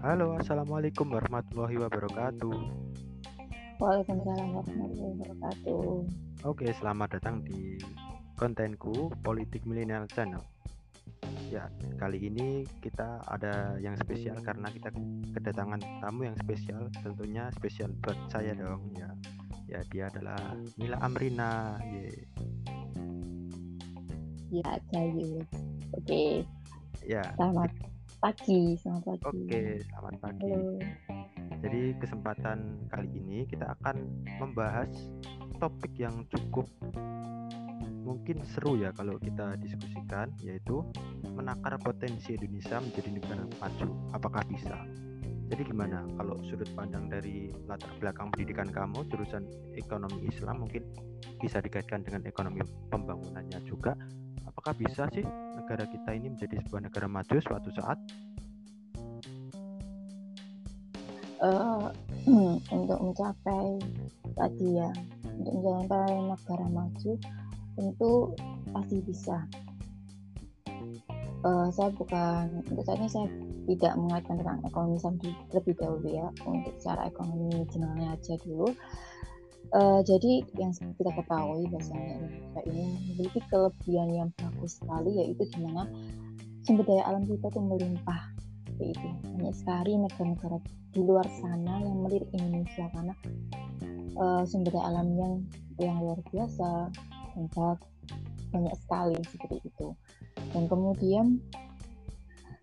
Halo, Assalamualaikum warahmatullahi wabarakatuh. Waalaikumsalam warahmatullahi wabarakatuh. Oke, selamat datang di kontenku Politik Milenial Channel. Ya, kali ini kita ada yang spesial karena kita kedatangan tamu yang spesial, tentunya spesial buat saya dong ya. Ya, dia adalah Mila Amrina. Ye. Ya, Cayu. Oke. Ya. Selamat pagi, selamat pagi. Oke, selamat pagi. Halo. Jadi kesempatan kali ini kita akan membahas topik yang cukup mungkin seru ya kalau kita diskusikan yaitu menakar potensi Indonesia menjadi negara maju. Apakah bisa? Jadi gimana kalau sudut pandang dari latar belakang pendidikan kamu jurusan ekonomi Islam mungkin bisa dikaitkan dengan ekonomi pembangunannya juga. Apakah bisa sih negara kita ini menjadi sebuah negara maju suatu saat? Uh, untuk mencapai tadi ya, untuk mencapai negara maju tentu pasti bisa. Uh, saya bukan untuk saat ini saya tidak mengaitkan tentang ekonomi terlebih dahulu ya untuk secara ekonomi generalnya aja dulu. Jadi yang kita ketahui bahwasanya Indonesia ini memiliki kelebihan yang bagus sekali yaitu di mana sumber daya alam kita itu melimpah itu. Banyak sekali negara-negara di luar sana yang melirik Indonesia karena uh, sumber daya alam yang yang luar biasa dan banyak sekali seperti itu. Dan kemudian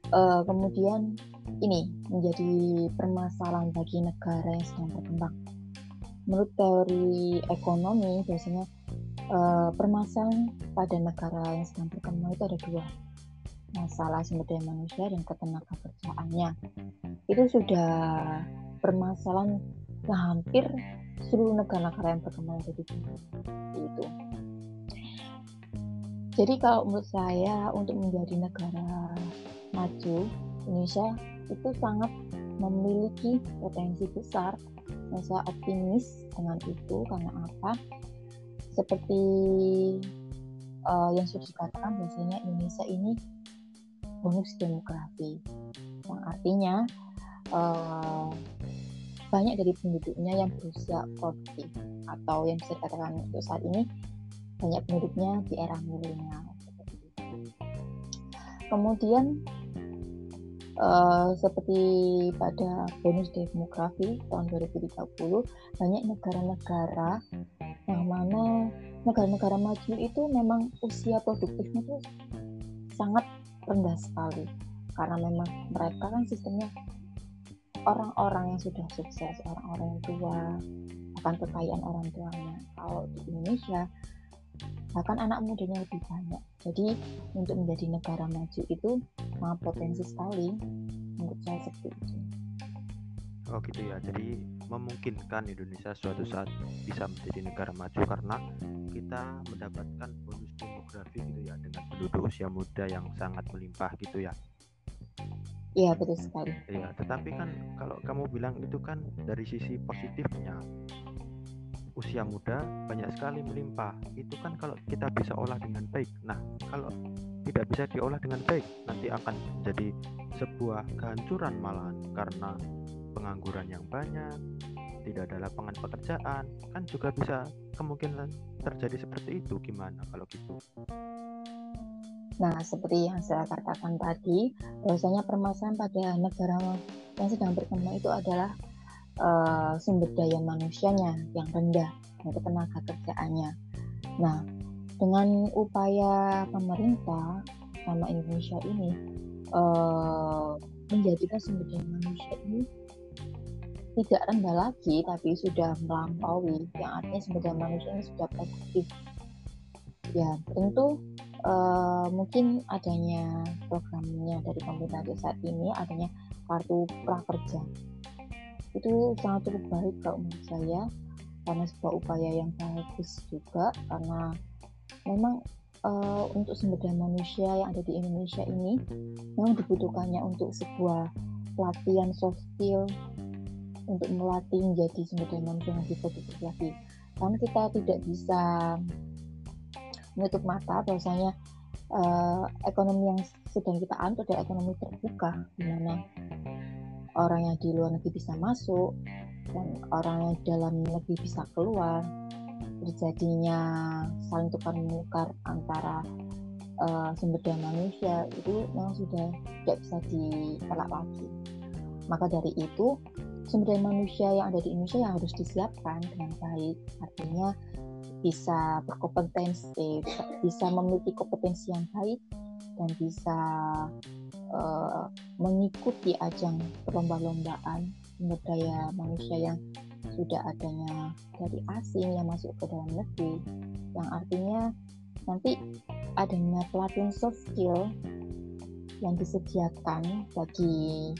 uh, kemudian ini menjadi permasalahan bagi negara yang sedang berkembang menurut teori ekonomi biasanya uh, permasalahan pada negara yang sedang berkembang itu ada dua. Masalah sumber daya manusia dan ketenaga kerjaannya. Itu sudah permasalahan yang hampir seluruh negara-negara yang berkembang jadi itu jadi kalau menurut saya untuk menjadi negara maju Indonesia itu sangat memiliki potensi besar saya optimis dengan itu karena apa seperti uh, yang sudah dikatakan biasanya Indonesia ini bonus demografi yang artinya uh, banyak dari penduduknya yang berusia produktif atau yang bisa dikatakan untuk saat ini banyak penduduknya di era milenial. Kemudian uh, seperti pada bonus demografi tahun 2030 banyak negara-negara yang mana negara-negara maju itu memang usia produktifnya itu sangat rendah sekali. Karena memang mereka kan sistemnya orang-orang yang sudah sukses orang-orang yang tua akan kekayaan orang tuanya. Kalau di Indonesia bahkan anak mudanya lebih banyak jadi untuk menjadi negara maju itu sangat potensi sekali menurut saya seperti itu Oh gitu ya jadi memungkinkan Indonesia suatu saat bisa menjadi negara maju karena kita mendapatkan bonus demografi gitu ya dengan penduduk usia muda yang sangat melimpah gitu ya. Iya betul sekali. Iya, tetapi kan kalau kamu bilang itu kan dari sisi positifnya usia muda banyak sekali melimpah. Itu kan kalau kita bisa olah dengan baik. Nah, kalau tidak bisa diolah dengan baik, nanti akan jadi sebuah kehancuran malahan karena pengangguran yang banyak, tidak ada lapangan pekerjaan kan juga bisa kemungkinan terjadi seperti itu gimana kalau gitu Nah, seperti yang saya katakan tadi, bahwasanya permasalahan pada negara yang sedang berkembang itu adalah uh, sumber daya manusianya yang rendah, yaitu tenaga kerjaannya. Nah, dengan upaya pemerintah sama Indonesia ini uh, menjadikan sumber daya manusia ini tidak rendah lagi tapi sudah melampaui. Yang artinya sumber daya manusia ini sudah produktif. Ya tentu uh, mungkin adanya programnya dari pemerintah saat ini adanya kartu prakerja itu sangat cukup baik kalau menurut saya karena sebuah upaya yang bagus juga karena memang uh, untuk sumber daya manusia yang ada di Indonesia ini memang dibutuhkannya untuk sebuah pelatihan soft skill untuk melatih menjadi sumber daya manusia yang lebih produktif lagi. Karena kita tidak bisa menutup mata bahwasanya uh, ekonomi yang sedang kita anut adalah ekonomi terbuka, di mana orang yang di luar negeri bisa masuk dan orang yang dalam negeri bisa keluar. Terjadinya saling tukar menukar antara uh, sumber daya manusia itu memang sudah tidak bisa ditolak lagi. Maka dari itu sumber daya manusia yang ada di Indonesia yang harus disiapkan dengan baik. Artinya bisa berkompetensi, bisa memiliki kompetensi yang baik dan bisa uh, mengikuti ajang perlomba-lombaan sumber daya manusia yang sudah adanya dari asing yang masuk ke dalam negeri yang artinya nanti adanya pelatihan soft skill yang disediakan bagi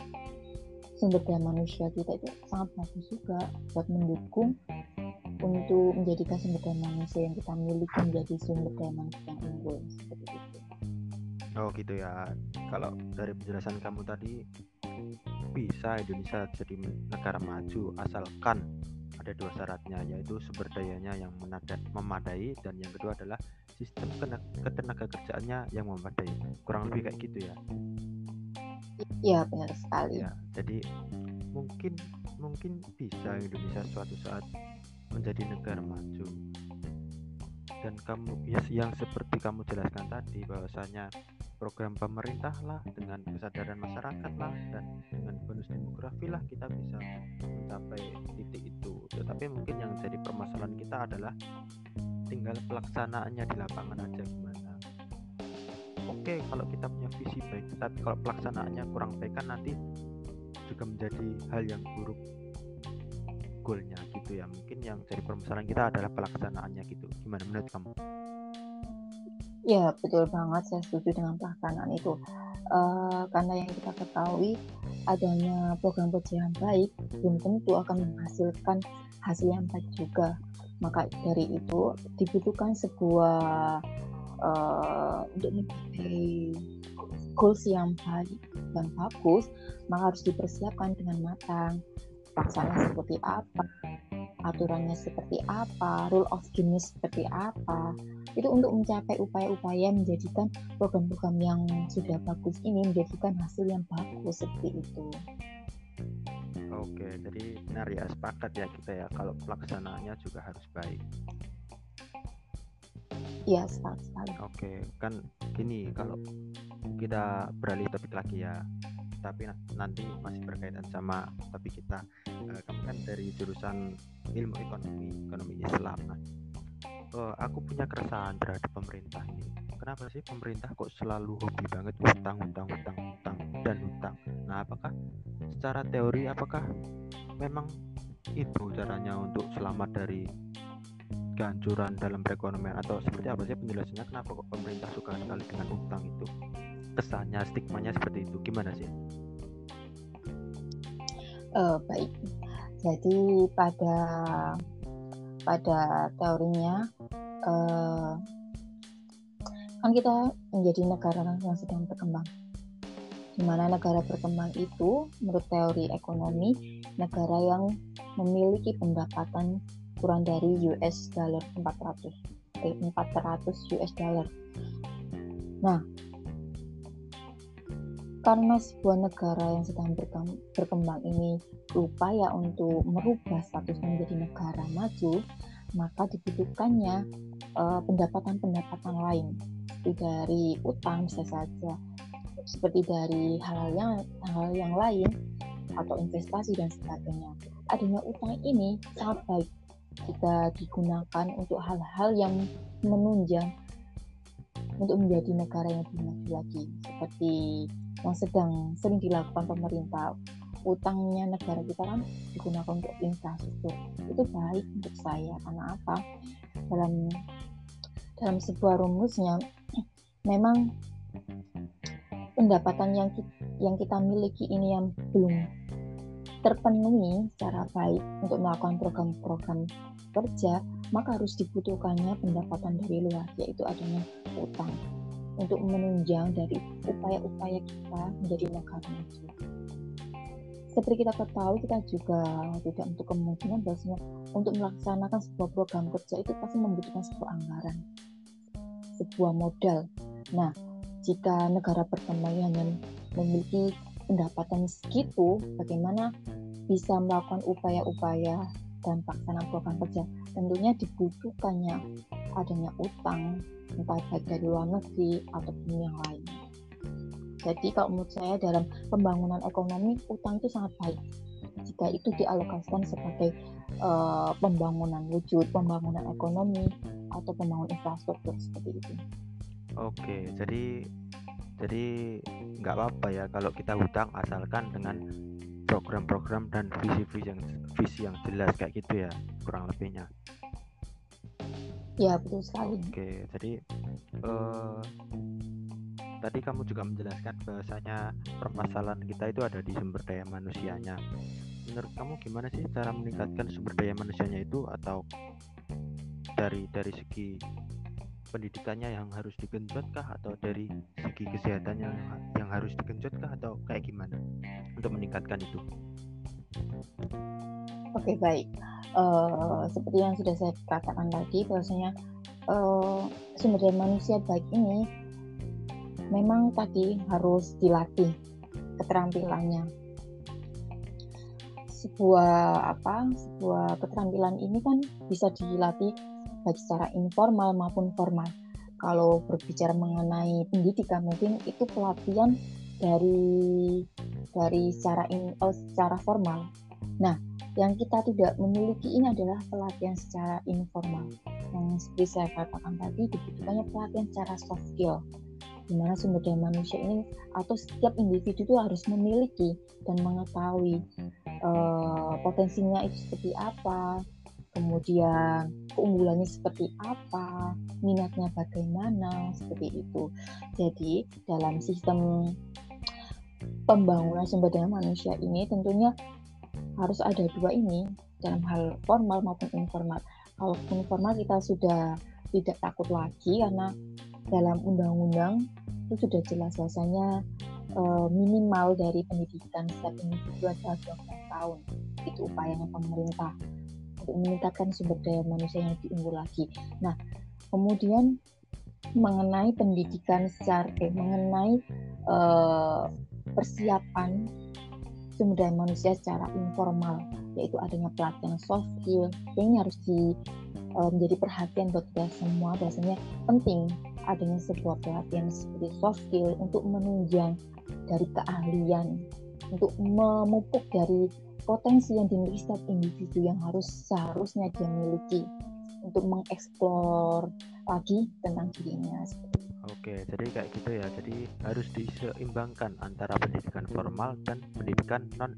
sumber daya manusia kita itu sangat bagus juga buat mendukung untuk menjadikan sumber daya manusia yang kita miliki menjadi sumber daya manusia yang unggul seperti itu. Oh gitu ya. Kalau dari penjelasan kamu tadi bisa Indonesia jadi negara maju asalkan ada dua syaratnya yaitu sumber dayanya yang memadai dan yang kedua adalah sistem ketenaga kerjaannya yang memadai. Kurang lebih kayak gitu ya? Iya benar sekali. Ya jadi mungkin mungkin bisa Indonesia suatu saat menjadi negara maju. Dan kamu ya yang seperti kamu jelaskan tadi bahwasanya program pemerintah lah dengan kesadaran masyarakat lah dan dengan bonus demografi lah kita bisa mencapai titik itu. Tetapi mungkin yang jadi permasalahan kita adalah tinggal pelaksanaannya di lapangan aja gimana. Oke kalau kita punya visi baik tapi kalau pelaksanaannya kurang baik kan nanti juga menjadi hal yang buruk goalnya gitu ya. Mungkin yang jadi permasalahan kita adalah pelaksanaannya gitu. Gimana menurut kamu Ya, betul banget. Saya setuju dengan pelaksanaan itu. Uh, karena yang kita ketahui adanya program kerja yang baik belum tentu akan menghasilkan hasil yang baik juga. Maka dari itu dibutuhkan sebuah uh, untuk mencapai goals yang baik dan bagus, maka harus dipersiapkan dengan matang. Pelaksanaan seperti apa, aturannya seperti apa, rule of game seperti apa. Itu untuk mencapai upaya-upaya menjadikan program-program yang sudah bagus ini menjadikan hasil yang bagus seperti itu. Oke, jadi benar ya sepakat ya kita ya kalau pelaksanaannya juga harus baik. Iya, sepakat sekali. Oke, kan gini kalau kita beralih topik lagi ya tapi nanti masih berkaitan sama topik kita uh, kamu kan dari jurusan ilmu ekonomi ekonomi Islam nah uh, aku punya keresahan terhadap pemerintah ini. Kenapa sih pemerintah kok selalu hobi banget utang utang utang utang dan utang nah apakah secara teori apakah memang itu caranya untuk selamat dari kehancuran dalam perekonomian atau seperti apa sih penjelasannya? Kenapa kok pemerintah suka sekali dengan utang itu? Kesannya stigmanya seperti itu. Gimana sih? Uh, baik. Jadi pada pada teorinya uh, kan kita menjadi negara yang sedang berkembang di mana negara berkembang itu menurut teori ekonomi negara yang memiliki pendapatan kurang dari US dollar 400 eh, 400 US dollar. Nah, karena sebuah negara yang sedang berkembang ini berupaya untuk merubah statusnya menjadi negara maju, maka dibutuhkannya eh, pendapatan-pendapatan uh, lain, seperti dari utang bisa saja, seperti dari hal yang hal yang lain atau investasi dan sebagainya. Adanya utang ini sangat baik jika digunakan untuk hal-hal yang menunjang untuk menjadi negara yang lebih maju lagi, seperti yang sedang sering dilakukan pemerintah. Utangnya negara kita kan digunakan untuk infrastruktur. Itu baik untuk saya karena apa? Dalam dalam sebuah rumusnya memang pendapatan yang kita, yang kita miliki ini yang belum terpenuhi secara baik untuk melakukan program-program kerja maka harus dibutuhkannya pendapatan dari luar yaitu adanya utang untuk menunjang dari upaya-upaya kita menjadi negara maju. Seperti kita ketahui, kita juga tidak untuk kemungkinan bahwasanya untuk melaksanakan sebuah program kerja itu pasti membutuhkan sebuah anggaran, sebuah modal. Nah, jika negara berkembang hanya memiliki pendapatan segitu, bagaimana bisa melakukan upaya-upaya dan pelaksanaan program kerja? Tentunya dibutuhkannya adanya utang, entah baik dari luar negeri ataupun yang lain. Jadi kalau menurut saya dalam pembangunan ekonomi, utang itu sangat baik. Jika itu dialokasikan sebagai uh, pembangunan wujud, pembangunan ekonomi, atau pembangunan infrastruktur seperti itu. Oke, jadi jadi nggak apa-apa ya kalau kita hutang asalkan dengan program-program dan visi-visi yang visi yang jelas kayak gitu ya kurang lebihnya. Ya betul sekali. Oke, jadi uh, tadi kamu juga menjelaskan bahwasanya permasalahan kita itu ada di sumber daya manusianya. Menurut kamu gimana sih cara meningkatkan sumber daya manusianya itu atau dari dari segi pendidikannya yang harus digenjot kah atau dari segi kesehatannya yang harus digenjot kah atau kayak gimana untuk meningkatkan itu? Oke baik, uh, seperti yang sudah saya katakan tadi bahwasanya uh, sumber daya manusia baik ini memang tadi harus dilatih keterampilannya. Sebuah apa? Sebuah keterampilan ini kan bisa dilatih baik secara informal maupun formal. Kalau berbicara mengenai pendidikan mungkin itu pelatihan dari dari secara in, oh, secara formal. Nah, yang kita tidak memiliki ini adalah pelatihan secara informal. Yang seperti saya katakan tadi dibutuhkannya pelatihan secara soft skill di mana sumber daya manusia ini atau setiap individu itu harus memiliki dan mengetahui uh, potensinya itu seperti apa, kemudian keunggulannya seperti apa, minatnya bagaimana, seperti itu. Jadi dalam sistem pembangunan sumber daya manusia ini tentunya harus ada dua ini dalam hal formal maupun informal. Kalau informal kita sudah tidak takut lagi karena dalam undang-undang itu sudah jelas bahwasanya eh, minimal dari pendidikan setiap individu adalah 12 tahun. Itu upayanya pemerintah untuk meningkatkan sumber daya manusia yang diunggul lagi. Nah, kemudian mengenai pendidikan secara eh, mengenai uh, persiapan sumber daya manusia secara informal yaitu adanya pelatihan soft skill yang ini harus di, uh, menjadi perhatian buat kita semua bahwasanya penting adanya sebuah pelatihan seperti soft skill untuk menunjang dari keahlian untuk memupuk dari potensi yang dimiliki setiap individu yang harus seharusnya dia miliki untuk mengeksplor lagi tentang dirinya. Oke, jadi kayak gitu ya. Jadi harus diseimbangkan antara pendidikan formal dan pendidikan non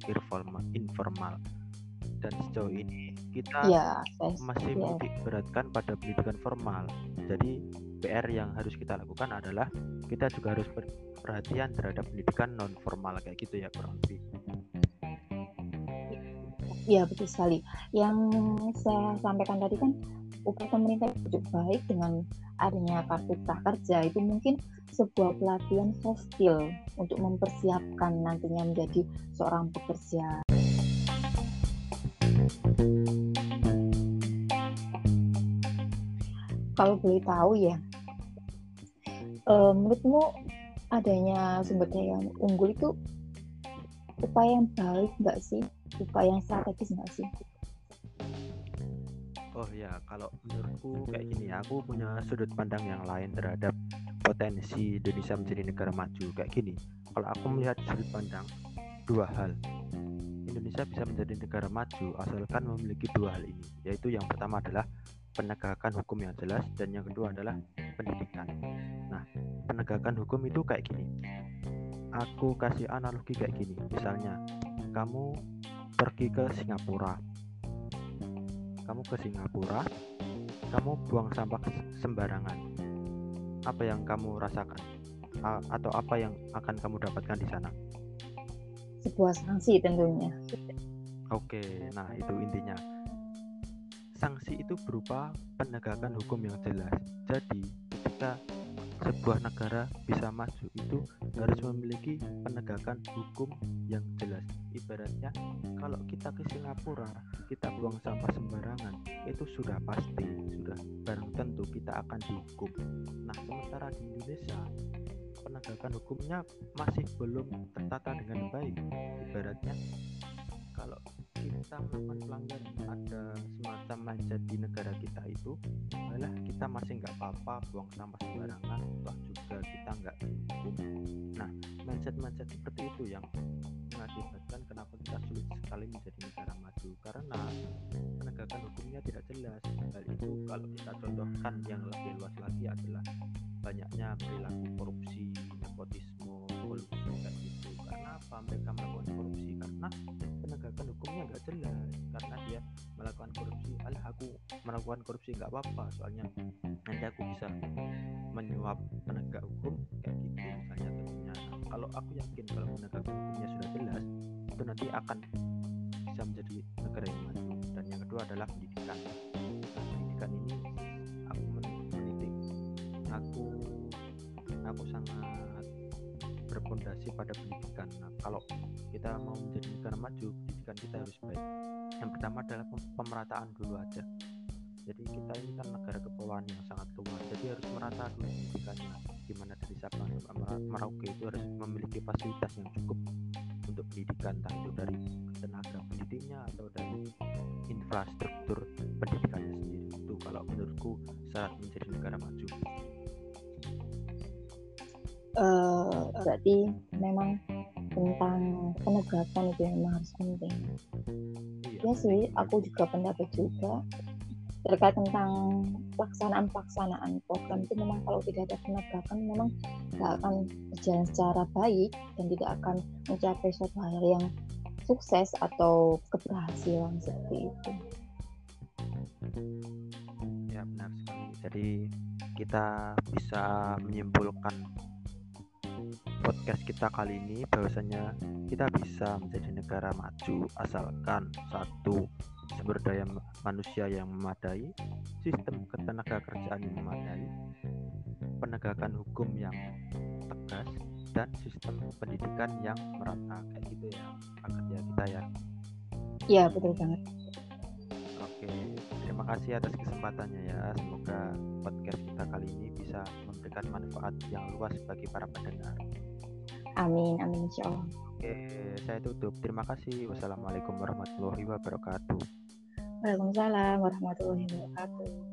informal. Dan sejauh ini kita ya, masih ya. beratkan pada pendidikan formal. Jadi PR yang harus kita lakukan adalah kita juga harus perhatian terhadap pendidikan non formal kayak gitu ya kurang lebih. Iya betul sekali. Yang saya sampaikan tadi kan upaya pemerintah cukup baik dengan adanya kartu prakerja itu mungkin sebuah pelatihan soft skill untuk mempersiapkan nantinya menjadi seorang pekerja. Kalau boleh tahu ya, uh, menurutmu adanya sumber daya unggul itu upaya yang baik nggak sih upaya yang strategis nggak sih oh ya kalau menurutku kayak gini ya aku punya sudut pandang yang lain terhadap potensi Indonesia menjadi negara maju. Kayak gini kalau aku melihat sudut pandang dua hal. Indonesia bisa menjadi negara maju asalkan memiliki dua hal ini yaitu yang pertama adalah penegakan hukum yang jelas dan yang kedua adalah pendidikan. Nah penegakan hukum itu kayak gini. Aku kasih analogi kayak gini misalnya kamu pergi ke Singapura kamu ke Singapura kamu buang sampah sembarangan. Apa yang kamu rasakan? A atau apa yang akan kamu dapatkan di sana? Sebuah sanksi tentunya. Oke nah itu intinya. Sanksi itu berupa penegakan hukum yang jelas. Jadi ketika sebuah negara bisa maju itu harus memiliki penegakan hukum yang jelas. Ibaratnya kalau kita ke Singapura kita buang sampah sembarangan itu sudah pasti sudah barang tentu kita akan dihukum. Nah sementara di Indonesia penegakan hukumnya masih belum tertata dengan baik. Ibaratnya kalau kita melakukan pelanggaran ada semacam mindset di negara kita itu malah kita masih nggak apa-apa buang sampah sembarangan toh juga kita nggak dihukum nah mindset mindset seperti itu yang mengakibatkan kenapa kita sulit sekali menjadi negara maju. Karena penegakan hukumnya tidak jelas. Hal itu kalau kita contohkan yang lebih luas lagi adalah banyaknya perilaku korupsi jelas karena dia melakukan korupsi alah aku melakukan korupsi nggak apa-apa soalnya nanti aku bisa menyuap penegak hukum kayak gitu misalnya tentunya. Kalau aku yakin kalau penegakan hukumnya sudah jelas itu nanti akan bisa menjadi negara yang maju. Dan yang kedua adalah pendidikan. Nah, pendidikan ini aku menitik aku aku sangat berpondasi pada pendidikan. Nah, kalau kita mau menjadi negara maju, pendidikan kita harus baik. Yang pertama adalah pemerataan dulu aja. Jadi kita ini kan negara kepulauan yang sangat luas, jadi harus merata dulu pendidikannya. Di mana dari Sabang sampai Merauke itu harus memiliki fasilitas yang cukup untuk pendidikan, entah itu dari tenaga pendidiknya atau dari infrastruktur pendidikannya sendiri. Itu kalau menurutku syarat menjadi negara maju uh, berarti memang tentang penegakan itu memang harus penting. Ya sih, aku juga pendapat juga terkait tentang pelaksanaan-pelaksanaan program itu memang kalau tidak ada penegakan memang tidak akan berjalan secara baik dan tidak akan mencapai suatu hal yang sukses atau keberhasilan seperti itu. Ya benar sekali. Jadi kita bisa menyimpulkan podcast kita kali ini bahwasanya kita bisa menjadi negara maju asalkan satu sumber daya manusia yang memadai, sistem ketenaga kerjaan yang memadai, penegakan hukum yang tegas, dan sistem pendidikan yang merata kayak gitu ya agar ya kita ya. Iya betul banget. Oke, terima kasih atas kesempatannya ya. Semoga podcast kita kali ini bisa memberikan manfaat yang luas bagi para pendengar. Amin, amin insya Allah. Oke, saya tutup. Terima kasih. Wassalamualaikum warahmatullahi wabarakatuh. Waalaikumsalam warahmatullahi wabarakatuh.